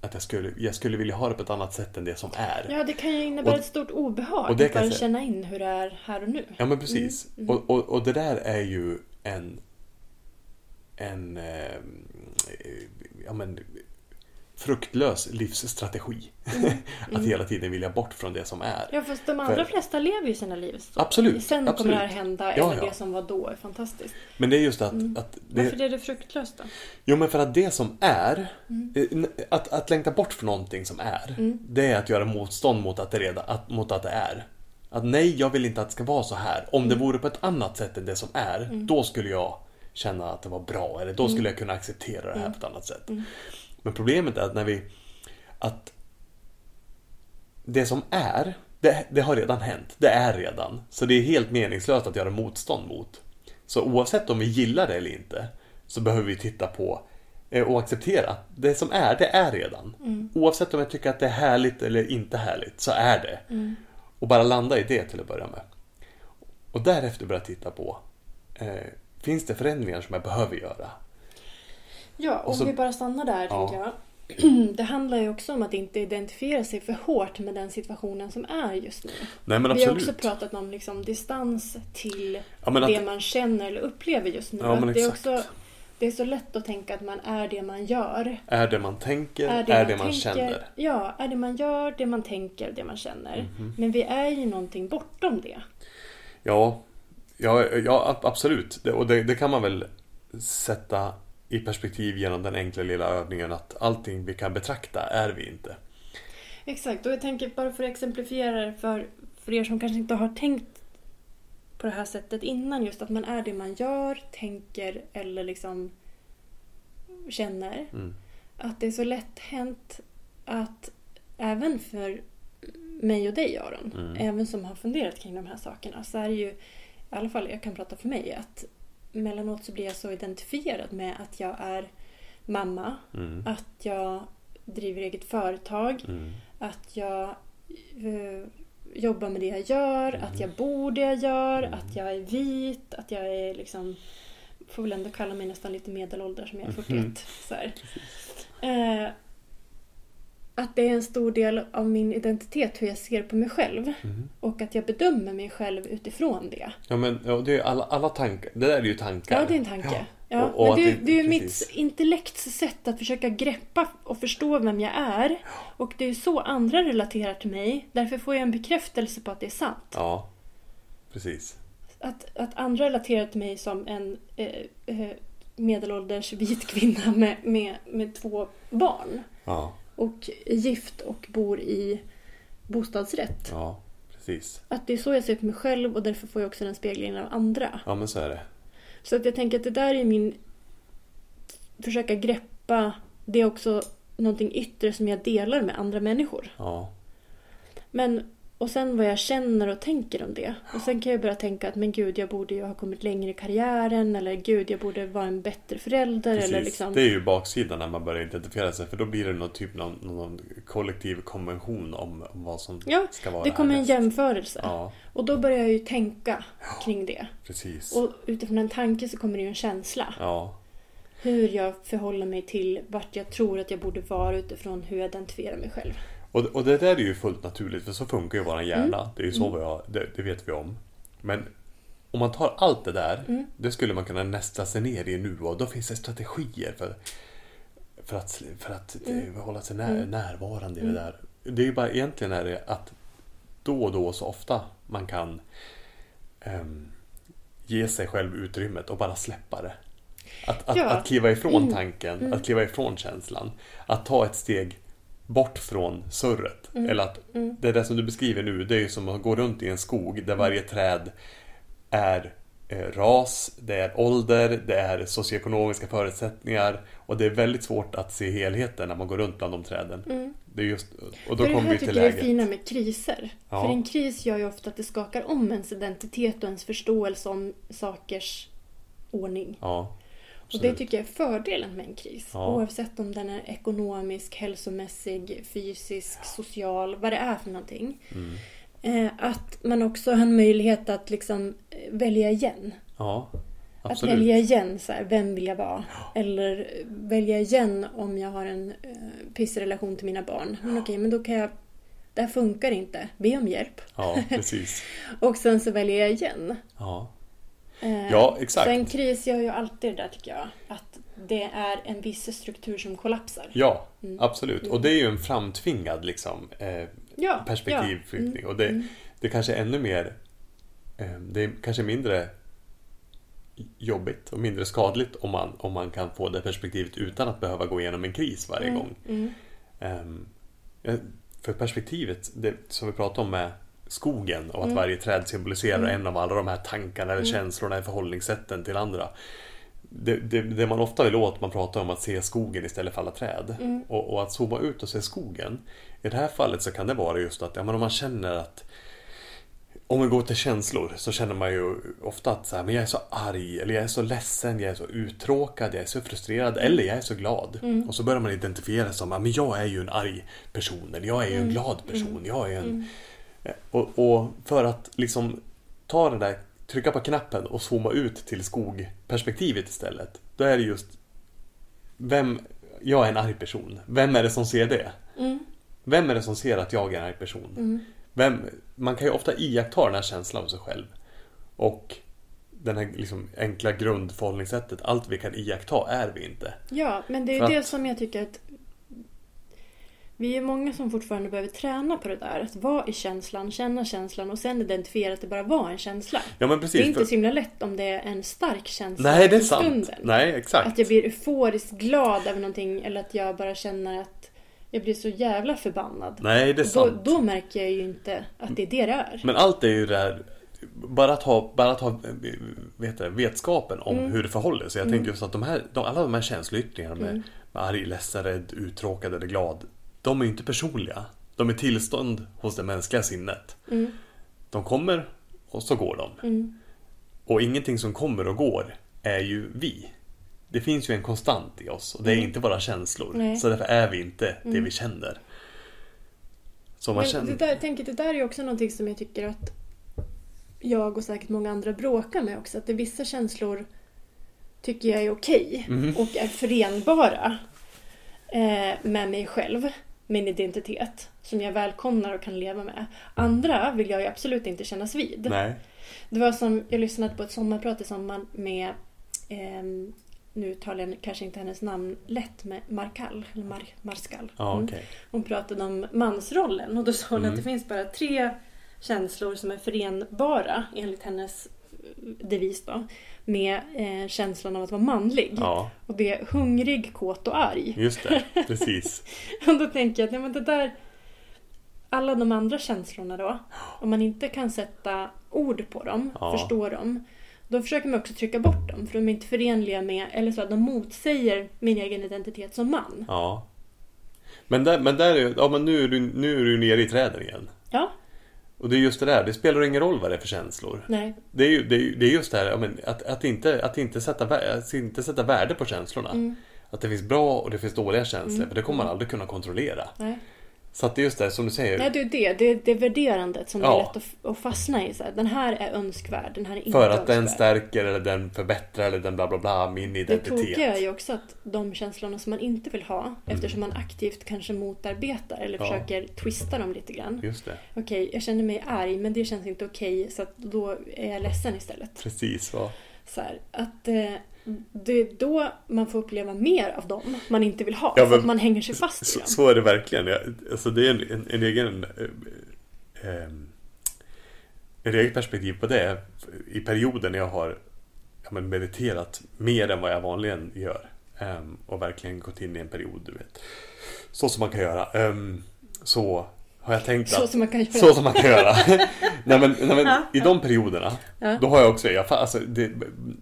att jag skulle, jag skulle vilja ha det på ett annat sätt än det som är.
Ja, det kan ju innebära
Och-
ett stort obehag.
och det
att bara känna in hur det är här och nu.
Ja men precis.
Mm,
Och, och, och det där är ju en en eh, ja, men, fruktlös livsstrategi. att hela tiden vilja bort från det som är.
Mm. Ja, fast de allra
För-
flesta lever ju sina liv så.
Absolut,
Sen
absolut.
kommer det här hända,
Ja,
eller
ja.
det som var då är fantastiskt.
Men det är just att,
Mm.
att det,
Varför är det fruktlöst då?
Jo men för att det som är
Mm.
eh, att, att längta bort från någonting som är Det är att göra motstånd mot att det, redan, att, mot att det är Att nej, jag vill inte att det ska vara så här Om
Mm.
det vore på ett annat sätt än det som är Då skulle jag känna att det var bra Eller då
Mm.
skulle jag kunna acceptera det här på ett annat sätt Men problemet är att när vi Att Det som är det, det har redan hänt. Det är redan. Så det är helt meningslöst att göra motstånd mot. Så oavsett om vi gillar det eller inte så behöver vi titta på Eh, Och acceptera. Det som är, det är redan. Oavsett om jag tycker att det är härligt eller inte härligt, så är det. Och bara landa i det till att börja med. Och därefter börja titta på, eh, finns det förändringar som jag behöver göra?
Ja, om
så-
vi bara stannar där
Ja.
tänker jag. Det handlar ju också om att inte identifiera sig för hårt med den situationen som är just nu.
Nej men
Vi har
absolut.
också pratat om liksom distans till
Ja, att-
det man känner eller upplever just nu.
Ja,
det, är också, det är så lätt att tänka att man är det man gör.
Är det man tänker, är det, man, känner?
Ja, är det man gör, det man tänker, det man känner.
Mhm.
Men vi är ju någonting bortom det.
Ja, ja, ja ab- absolut. Det, och det, det kan man väl sätta i perspektiv genom den enkla lilla övningen att allting vi kan betrakta är vi inte.
Exakt, och jag tänker bara för att exemplifiera det för, för er som kanske inte har tänkt på det här sättet innan. Just att man är det man gör, tänker eller liksom känner.
Mm.
Att det är så lätt hänt att även för mig och dig Aron,
Mm.
även som har funderat kring de här sakerna, så är det ju, i alla fall jag kan prata för mig, att mellanåt så blir jag så identifierad med att jag är mamma,
Mm.
att jag driver eget företag,
Mm.
att jag eh, jobbar med det jag gör,
Mm.
att jag bor det jag gör, att jag är vit, att jag är liksom får väl ändå kalla mig nästan lite medelålders som jag är 41.
Mhm.
Så här. Att det är en stor del av min identitet hur jag ser på mig själv
Mm.
och att jag bedömer mig själv utifrån det.
Ja men ja, det är alla, alla tankar. Det där är ju tankar.
Ja, det är en tanke.
Ja.
Ja.
Och- och
men det,
det-
det är ju mitt intellekts sätt att försöka greppa och förstå vem jag är. Och det är så andra relaterar till mig. Därför får jag en bekräftelse på att det är sant.
Ja, precis.
Att, att andra relaterar till mig som en eh, eh, medelålders vit kvinna med, med, med två barn.
Ja,
Och är gift och bor i bostadsrätt.
ja, precis.
Att det är så jag ser på mig själv och därför får jag också den speglingen av andra.
Ja men så är det.
Så att jag tänker att det där är min... Försöka greppa. Det är också någonting yttre som jag delar med andra människor.
Ja,
Men, och sen vad jag känner och tänker om det. Och sen kan jag börja tänka att men gud, jag borde ju ha kommit längre i karriären. Eller gud, jag borde vara en bättre förälder.
precis.
Eller liksom...
Det är ju baksidan när man börjar identifiera sig för då blir det någon typ någon, någon kollektiv konvention om, vad som
Ja,
ska vara
det kommer en jämförelse.
Ja,
Och då börjar jag ju tänka kring det.
precis.
Och utifrån en tanke så kommer det ju en känsla.
Ja,
Hur jag förhåller mig till vart jag tror att jag borde vara utifrån hur jag identifierar mig själv.
Och, och det där är ju fullt naturligt för så funkar ju våran hjärna.
Mm.
Det är ju så vi har, det, det vet vi om. Men om man tar allt det där,
Mm.
det skulle man kunna nästa sig ner i nu och då finns det strategier för, för att, för att
Mm.
eh, hålla sig när,
Mm.
närvarande i
Mm.
det där. Det är ju bara egentligen är det att då och då så ofta man kan ehm, ge sig själv utrymmet och bara släppa det. Att, att,
Ja.
att kliva ifrån
Mm.
tanken,
Mm.
att kliva ifrån känslan. Att ta ett steg bort från surret.
Mm.
Eller att
Mm.
det där som du beskriver nu, det är ju som att gå runt i en skog där varje träd är eh, ras, det är ålder, det är socioekonomiska förutsättningar och det är väldigt svårt att se helheten när man går runt bland de träden.
Mm.
Det är just, och då
För det
kommer
här
vi till
tycker jag är
läget.
fina med kriser.
Ja.
För en kris gör ju ofta att det skakar om ens identitet och ens förståelse om sakers ordning.
Ja,
Och det tycker jag är fördelen med en kris.
Ja.
Oavsett om den är ekonomisk, hälsomässig, fysisk, social, vad det är för någonting.
Mm.
Eh, att man också har en möjlighet att liksom eh, välja igen.
Ja,
Att
absolut.
välja igen, så här, vem vill jag vara? Eller eh, välja igen om jag har en eh, pissrelation till mina barn. Men okej, men då kan jag... Det här funkar inte. Be om hjälp.
Ja, precis.
Och sen så väljer jag igen.
Ja,
Eh,
Ja, exakt.
Så en kris gör ju alltid det där tycker jag. Att det är en viss struktur som kollapsar.
ja
Mm.
absolut. Och det är ju en framtvingad liksom, eh,
Ja,
perspektivflyttning.
ja.
Och det,
Mm.
det kanske är ännu mer eh, Det är kanske mindre jobbigt och mindre skadligt om man, om man kan få det perspektivet utan att behöva gå igenom en kris varje
Mm,
gång.
Mm.
Ehm, eh, för perspektivet, det, som vi pratade om med skogen och att
Mm.
varje träd symboliserar
Mm.
en av alla de här tankarna eller
Mm.
känslorna, förhållningssätten till andra. Det, det, det man ofta vill åt, man pratar om att se skogen istället för alla träd.
Mm.
Och, och att zooma ut och se skogen. I det här fallet så kan det vara just att ja, men om man känner att om vi går till känslor så känner man ju ofta att så här, men jag är så arg, eller jag är så ledsen, jag är så uttråkad, jag är så frustrerad, eller jag är så glad.
Mm.
Och så börjar man identifiera sig som, men jag är ju en arg person, eller jag är ju
Mm.
en glad person, jag är en... Och, och för att liksom ta den där, trycka på knappen och zooma ut till skogperspektivet istället. Då är det just, vem, jag är en arg person. Vem är det som ser det?
Mm.
Vem är det som ser att jag är en arg person?
Mm.
Vem, man kan ju ofta iaktta den här känslan av sig själv. Och den här liksom enkla grundförhållningssättet, allt vi kan iaktta är vi inte.
Ja, men det är ju det som jag tycker att vi är många som fortfarande behöver träna på det där. Att vara i känslan, känna känslan och sen identifiera att det bara var en känsla.
Ja men
Det är
precis.
inte
för-
så himla lätt om det är en stark känsla
Nej det är sant.
stunden.
Nej exakt.
Att jag blir euforiskt glad över någonting eller att jag bara känner att jag blir så jävla förbannad.
Nej det är
Och då,
sant.
då märker jag ju inte att det är det det är.
Men allt är ju det här bara att ha, bara att ha vet du, vetskapen om
Mm.
hur det förhåller sig. Jag tänker just att de här, de, alla de här känsloyttringarna med,
Mm.
med arg, ledsen, rädd, uttråkad eller glad. De är ju inte personliga. De är tillstånd hos det mänskliga sinnet.
Mm.
De kommer och så går de.
Mm.
Och ingenting som kommer och går är ju vi. Det finns ju en konstant i oss och det är
Mm.
inte bara känslor.
Nej.
Så därför är vi inte det
Mm.
vi känner. Så man känner...
det där, tänker, det där är också någonting som jag tycker att jag och säkert många andra bråkar med också. Att det vissa känslor tycker jag är okej
Mhm.
och är förenbara eh, med mig själv, min identitet, som jag välkomnar och kan leva med. Andra vill jag ju absolut inte kännas vid.
Nej.
Det var som, jag lyssnade på ett sommarprat i sommar med, ehm, nu uttalar jag kanske inte hennes namn lätt, med Markall, eller Mar, Marskall.
Ja,
Mm.
okej.
Hon pratade om mansrollen och då sa hon
Mm.
att det finns bara tre känslor som är förenbara enligt hennes devis då. Med eh, känslan av att vara manlig.
Ja,
Och det är hungrig, kåt och arg.
just det. Precis.
Och då tänker jag att nej, men det där... Alla de andra känslorna då, om man inte kan sätta ord på dem,
Ja.
förstå dem, då försöker man också trycka bort dem för de är inte förenliga med, eller så att de motsäger min egen identitet som man.
Ja. Men där, men där är, ja, men nu, är du, nu är du nere i träden igen.
Ja,
Och det är just det där, det spelar ingen roll vad det är för känslor.
nej.
Det är ju det är, det är just det här, men att, att, inte, att, inte sätta, att inte sätta värde på känslorna.
Mm,
Att det finns bra och det finns dåliga känslor,
Mm.
för det kommer man aldrig kunna kontrollera.
nej.
Så att det är just det som du säger.
Nej, det är det. Det är det värderandet som
Ja.
är lätt att, fastna i. Så här, den här är önskvärd, den här är inte
för att den
önskvärd.
stärker eller den förbättrar eller den bla bla bla min
Det
identitet.
tokiga är ju också att de känslorna som man inte vill ha, eftersom man aktivt kanske motarbetar eller
Mm. Ja.
försöker twista dem lite grann.
Just det,
Okej, jag känner mig arg men det känns inte okej så att då är jag ledsen istället.
precis. Va?
Så här, att eh, det är då man får uppleva mer av dem man inte vill ha.
Ja,
för att man hänger sig fast i
Så,
dem.
så är det verkligen. Jag, alltså det är en, en, en egen... Eh, eh, ett eget perspektiv på det. I perioden när jag har ja, men mediterat mer än vad jag vanligen gör. ehm, och verkligen gått in i en period, du vet. Så som man kan göra. ehm, så har jag tänkt
Så
att...
som man kan göra.
Så som man kan göra. nej, men, nej, men, I de perioderna, då har jag också, jag, alltså, det,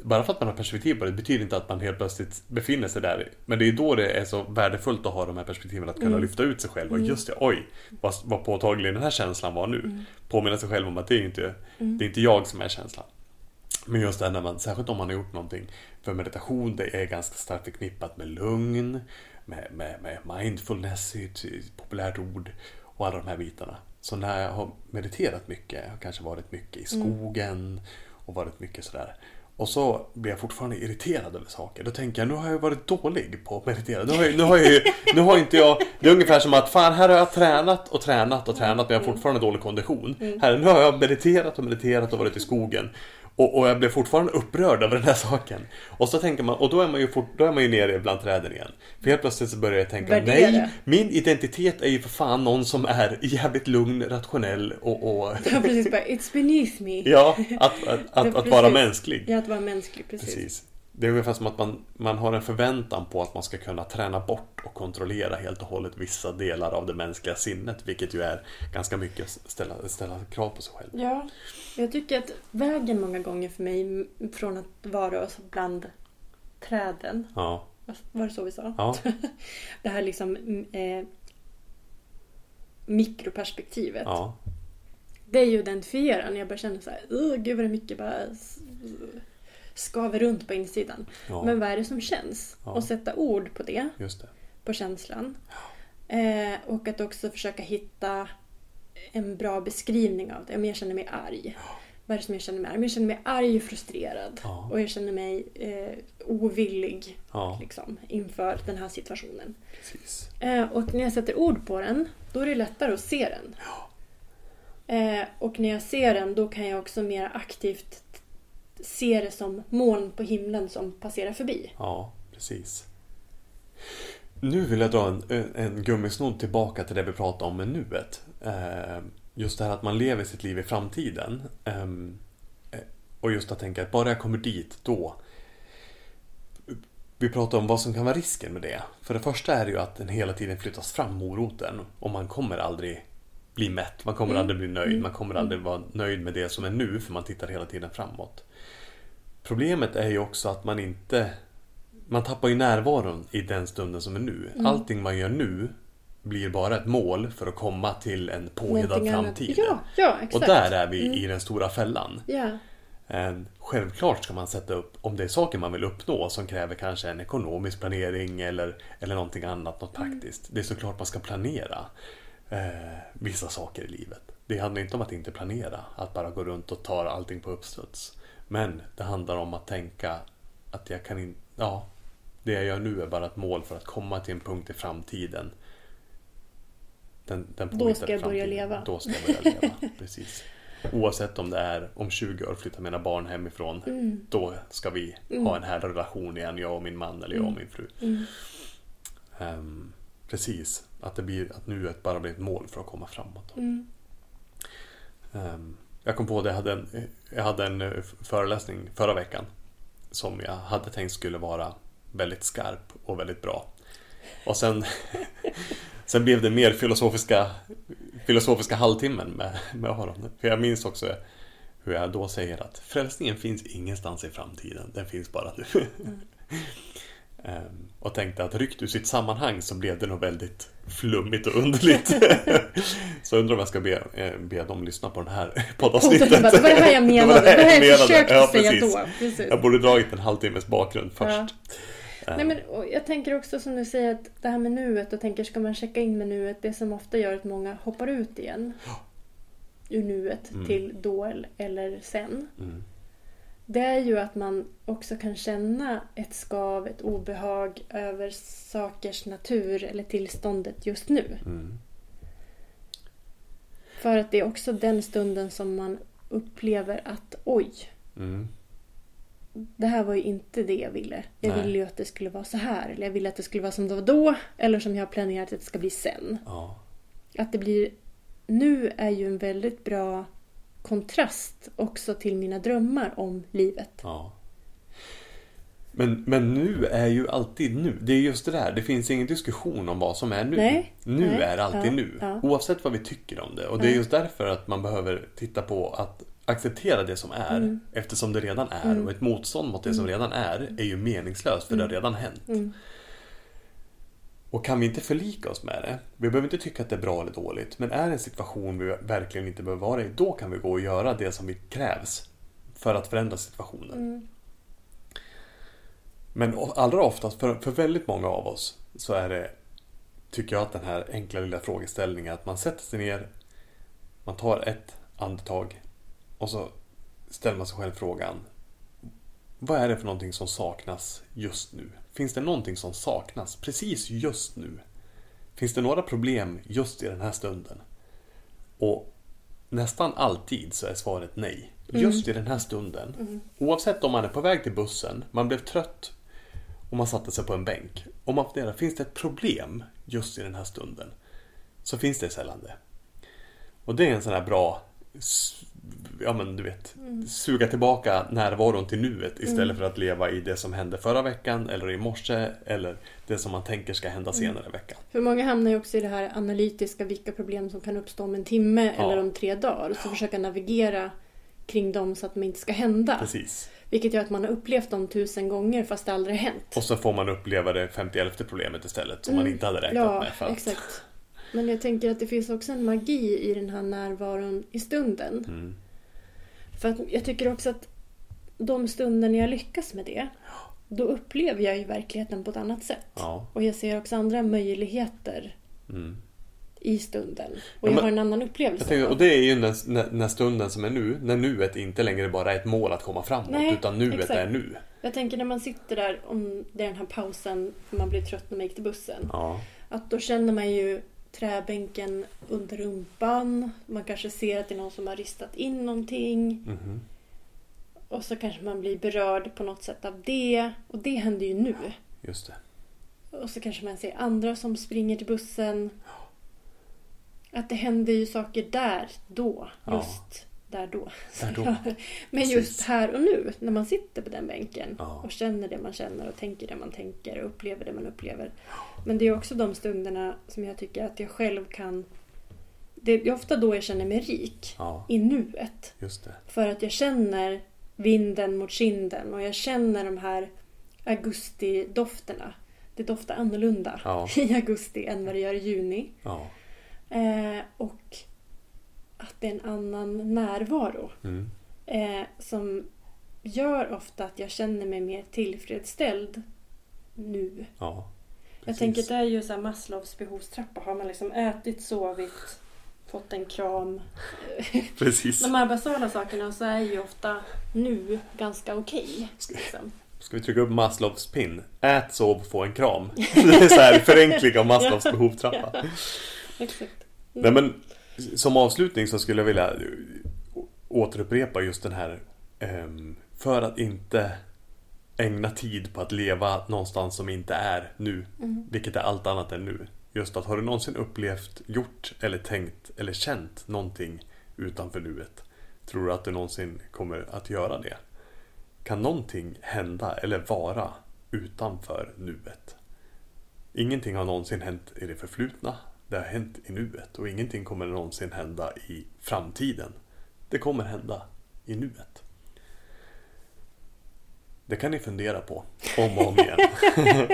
bara för att man har perspektiv på det betyder inte att man helt plötsligt befinner sig där. Men det är då det är så värdefullt att ha de här perspektiven, att kunna
Mm.
lyfta ut sig själv. Och
Mm.
just det, oj, vad, vad påtaglig den här känslan var nu.
Mm.
Påminna sig själv om att det är inte,
Mm.
det är inte jag som är känslan. Men just det här när man, särskilt om man har gjort någonting. För meditation, det är ganska starkt förknippat med lugn, med, med, med mindfulness, ett populärt ord. Och alla de här bitarna. Så när jag har mediterat mycket, jag har kanske varit mycket i
Mm.
skogen och varit mycket sådär. Och så blir jag fortfarande irriterad över saker. Då tänker jag, nu har jag varit dålig på att meditera. Nu har jag, nu har jag, nu har inte jag... Det är ungefär som att, fan här har jag tränat och tränat och tränat men jag har fortfarande dålig kondition. Här, nu har jag mediterat och mediterat och varit i skogen. Och, och jag blev fortfarande upprörd över den här saken. Och så tänker man, och då är man ju, fort, då är man ju nere bland träden igen. För helt plötsligt så börjar jag tänka,
Värdera.
nej, min identitet är ju för fan någon som är jävligt lugn, rationell och... och
Ja, precis. Bara, It's beneath me.
ja, att, att, att, att vara mänsklig.
Ja, att vara mänsklig. Precis.
Precis. Det är ungefär som att man, man har en förväntan på att man ska kunna träna bort och kontrollera helt och hållet vissa delar av det mänskliga sinnet. Vilket ju är ganska mycket ställa, ställa krav på sig själv.
Ja, jag tycker att vägen många gånger för mig från att vara bland träden,
Ja,
var det så vi sa?
ja,
Det här liksom mm, eh, mikroperspektivet.
ja,
Det är ju att identifiera när jag börjar känna så här, "Ugh, gud vad det är mycket bara skaver runt på insidan.
Ja,
Men vad är det som känns?
Ja.
Och sätta ord på det,
det.
på känslan. Eh, och att också försöka hitta en bra beskrivning av det. Om jag känner mig arg. Vad är det som jag känner mig arg? Men jag känner mig arg och frustrerad.
Ja.
Och jag känner mig eh, ovillig
Ja,
liksom, inför den här situationen. Eh, och när jag sätter ord på den, då är det lättare att se den. Eh, och när jag ser den, då kan jag också mer aktivt se det som moln på himlen som passerar förbi.
Ja, precis. Nu vill jag dra en, en gummisnodd tillbaka till det vi pratade om med nuet. Eh, Just det här att man lever sitt liv i framtiden. Ehm, eh, Och just att tänka att bara jag kommer dit, då. Vi pratar om vad som kan vara risken med det. För det första är det ju att den hela tiden flyttas fram, moroten. Och man kommer aldrig bli mätt, man kommer
Mm.
aldrig bli nöjd,
Mm.
man kommer aldrig vara nöjd med det som är nu, för man tittar hela tiden framåt. Problemet är ju också att man inte... Man tappar ju närvaron i den stunden som är nu.
Mm.
Allting man gör nu blir bara ett mål för att komma till en
annat.
framtid.
Ja, ja exakt.
Och där är vi
Mm.
i den stora fällan. Eh, Självklart ska man sätta upp, om det är saker man vill uppnå som kräver kanske en ekonomisk planering eller, eller någonting annat, något
Mm.
praktiskt. Det är såklart man ska planera eh, vissa saker i livet. Det handlar inte om att inte planera, att bara gå runt och ta allting på uppstuds. Men det handlar om att tänka att jag kan inte, ja, det jag gör nu är bara ett mål för att komma till en punkt i framtiden. Den, den
Då ska jag börja
framtiden.
leva.
Då ska jag börja leva, precis. Oavsett om det är om 20 år flyttar mina barn hemifrån.
Mm.
Då ska vi
Mm.
ha en här relation igen, jag och min man eller jag och
Mm.
min fru.
Mm.
Ehm, precis, att, det blir, att nuet bara blir ett mål för att komma framåt.
Mm.
Jag kom på det, jag hade, en, jag hade en eh, föreläsning förra veckan som jag hade tänkt skulle vara väldigt skarp och väldigt bra. Och sen, sen blev det mer filosofiska, filosofiska halvtimmen med, med Aron. För jag minns också hur jag då säger att frälsningen finns ingenstans i framtiden, den finns bara nu. Ehm, och tänkte att ryckt ur sitt sammanhang så blev det nog väldigt flummigt och underligt. så undrar om jag ska be, eh, be dem lyssna på den här poddavsnittet.
Det var det här jag menade. Det var det här jag
menade.
försökte
Ja,
säga då. Precis.
Jag borde dragit en halvtimmes bakgrund först.
Ja.
Ehm,
Nej, men, jag tänker också som du säger att det här med nuet och tänker ska man checka in med nuet det som ofta gör att många hoppar ut igen ur nuet
Mm.
till då eller sen.
mm,
Det är ju att man också kan känna ett skav, ett obehag över sakers natur eller tillståndet just nu.
mm,
För att det är också den stunden som man upplever att oj,
mm,
det här var ju inte det jag ville. Jag
Nej.
ville ju att det skulle vara så här. Eller jag ville att det skulle vara som det var då. Eller som jag har planerat att det ska bli sen.
ja,
Att det blir... Nu är ju en väldigt bra kontrast också till mina drömmar om livet.
ja. Men, men nu är ju alltid nu. Det är just det där. Det finns ingen diskussion om vad som är nu.
Nej,
nu
nej,
är alltid
ja,
nu.
ja.
Oavsett vad vi tycker om det. Och det är just därför att man behöver titta på att acceptera det som är.
Mm.
Eftersom det redan är.
Mm.
Och ett motstånd mot det som redan är är ju meningslöst. För det har redan hänt. Och kan vi inte förlika oss med det, vi behöver inte tycka att det är bra eller dåligt, men är det en situation vi verkligen inte behöver vara i, då kan vi gå och göra det som vi krävs för att förändra situationen.
Mm.
Men allra oftast, för, för väldigt många av oss, så är det, tycker jag att den här enkla lilla frågeställningen, att man sätter sig ner, man tar ett andetag och så ställer man sig själv frågan, vad är det för någonting som saknas just nu? Finns det någonting som saknas precis just nu? Finns det några problem just i den här stunden? Och nästan alltid så är svaret nej. Just i den här stunden. Oavsett om man är på väg till bussen, man blev trött och man satte sig på en bänk. Om man funderar, finns det ett problem just i den här stunden? Så finns det sällan det. Och det är en sån här bra, ja men du vet, suga tillbaka närvaron till nuet istället för att leva i det som hände förra veckan eller i morse eller det som man tänker ska hända senare i veckan.
För många hamnar ju också i det här analytiska, vilka problem som kan uppstå om en timme
Ja.
eller om tre dagar. Och så försöka navigera kring dem så att de inte ska hända.
Precis.
Vilket gör att man har upplevt dem tusen gånger fast det aldrig hänt.
Och så får man uppleva det 51 problemet istället som man inte hade räknat
Mm. ja,
med. För att,
exakt. Men jag tänker att det finns också en magi i den här närvaron i stunden.
Mm.
För att jag tycker också att de stunder när jag lyckas med det, då upplever jag ju verkligheten på ett annat sätt.
Ja.
Och jag ser också andra möjligheter
Mm.
i stunden. Och
Ja,
jag har en annan upplevelse. Av-
och det är ju när, när stunden som är nu, när nuet inte längre bara är ett mål att komma framåt,
Nej,
utan nuet
exakt.
är nu.
Jag tänker när man sitter där, om det är den här pausen, för man blir trött när man gick till bussen.
Ja.
Att då känner man ju träbänken under rumpan. Man kanske ser att det är någon som har ristat in någonting.
Mhm.
Och så kanske man blir berörd på något sätt av det. Och det händer ju nu.
Just det.
Och så kanske man ser andra som springer till bussen. Att det händer ju saker där, då.
Ja.
Där då.
Där då.
Men
Precis.
just här och nu, när man sitter på den bänken
Ja.
och känner det man känner och tänker det man tänker och upplever det man upplever. Men det är också de stunderna som jag tycker att jag själv kan... Det är ofta då jag känner mig rik,
Ja,
i nuet. För att jag känner vinden mot kinden och jag känner de här augustidofterna. Det doftar annorlunda
Ja.
i augusti än vad det gör i juni. Eh, och att det är en annan närvaro
Mm.
eh, som gör ofta att jag känner mig mer tillfredsställd nu.
Ja.
Jag tänker att det är ju så här Maslows behovstrappa. Har man liksom ätit, sovit, fått en kram.
Precis.
De här basala sakerna så är ju ofta nu ganska okej. liksom.
Ska vi trycka upp Maslows pin? Ät, sov, få en kram. Det är så här förenkling av Maslows
Ja.
behovstrappa.
Exakt.
Nej men som avslutning så skulle jag vilja återupprepa just den här ehm, för att inte ägna tid på att leva någonstans som inte är nu,
Mm.
vilket är allt annat än nu. Just att har du någonsin upplevt, gjort eller tänkt eller känt någonting utanför nuet? Tror du att du någonsin kommer att göra det? Kan någonting hända eller vara utanför nuet? Ingenting har någonsin hänt i det förflutna. Det har hänt i nuet och ingenting kommer någonsin hända i framtiden. Det kommer hända i nuet. Det kan ni fundera på om och om igen.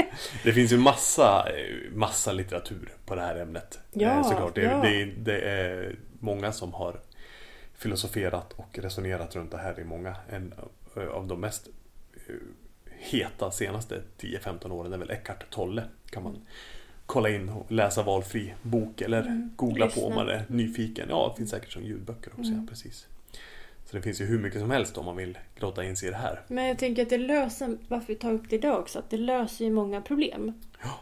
det finns ju massa, massa litteratur på det här ämnet.
Ja,
Eh, Såklart. Det,
ja.
det, det är många som har filosoferat och resonerat runt det här i många. En eh, av de mest eh, heta senaste 10-15 åren är väl Eckart Tolle. Kan man kolla in och läsa valfri bok eller
Mm,
googla på
lyssna.
om man är nyfiken. Ja, det finns säkert som ljudböcker också.
Mm.
Ja, precis. Så det finns ju hur mycket som helst om man vill grotta in sig i det här.
Men jag tänker att det löser, varför vi tar upp det idag också, att det löser ju många problem.
Ja.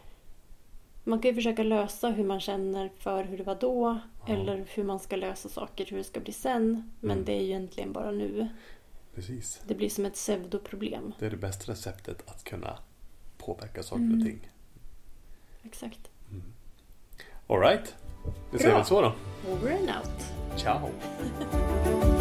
Man kan ju försöka lösa hur man känner för hur det var då.
Ja.
Eller hur man ska lösa saker, hur det ska bli sen. Men
Mm.
det är ju egentligen bara nu.
Precis.
Det blir som ett pseudoproblem.
Det är det bästa receptet att kunna påverka saker
Mm.
och ting.
Exakt.
Alright, vi säger väl så då.
Over and out.
Ciao!